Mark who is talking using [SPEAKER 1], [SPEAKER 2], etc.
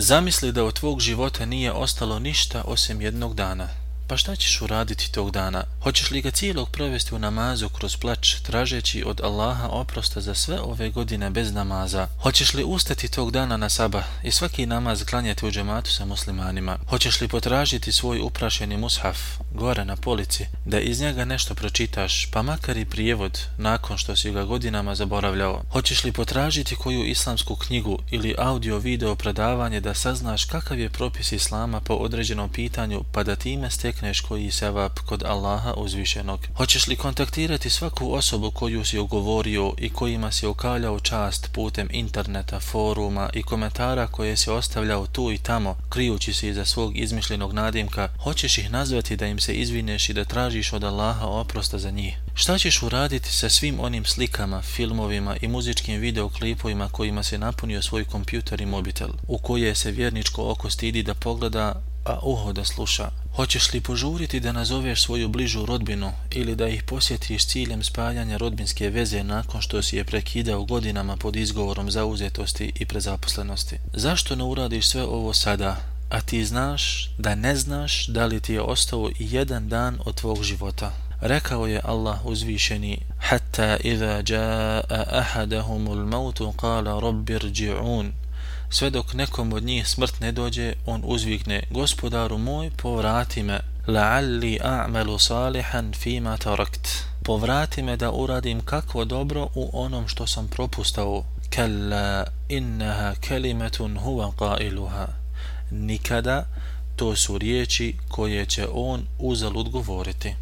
[SPEAKER 1] Zamisli da od tvog života nije ostalo ništa osim jednog dana. Pa šta ćeš uraditi tog dana? Hoćeš li ga cijelog provesti u namazu kroz plač, tražeći od Allaha oprosta za sve ove godine bez namaza? Hoćeš li ustati tog dana na sabah i svaki namaz klanjati u džematu sa muslimanima? Hoćeš li potražiti svoj uprašeni mushaf gore na polici, da iz njega nešto pročitaš, pa makar i prijevod nakon što si ga godinama zaboravljao? Hoćeš li potražiti koju islamsku knjigu ili audio video predavanje da saznaš kakav je propis islama po određenom pitanju, pa da time stek stekneš koji sevap kod Allaha uzvišenog. Hoćeš li kontaktirati svaku osobu koju si ugovorio i kojima si okaljao čast putem interneta, foruma i komentara koje si ostavljao tu i tamo, krijući se iza svog izmišljenog nadimka, hoćeš ih nazvati da im se izvineš i da tražiš od Allaha oprosta za njih. Šta ćeš uraditi sa svim onim slikama, filmovima i muzičkim videoklipovima kojima se napunio svoj kompjuter i mobitel, u koje se vjerničko oko stidi da pogleda, a uho da sluša. Hoćeš li požuriti da nazoveš svoju bližu rodbinu ili da ih posjetiš ciljem spajanja rodbinske veze nakon što si je prekidao godinama pod izgovorom zauzetosti i prezaposlenosti? Zašto ne uradiš sve ovo sada, a ti znaš da ne znaš da li ti je ostao i jedan dan od tvog života? Rekao je Allah uzvišeni Hatta iza jaa ahadahumul mautu kala rabbir dži'un sve dok nekom od njih smrt ne dođe, on uzvikne, gospodaru moj, povrati me, la'alli a'malu salihan fima tarakt. Povrati me da uradim kakvo dobro u onom što sam propustao. Kalla innaha kelimetun huwa qailuha. Nikada to su riječi koje će on uzalud govoriti.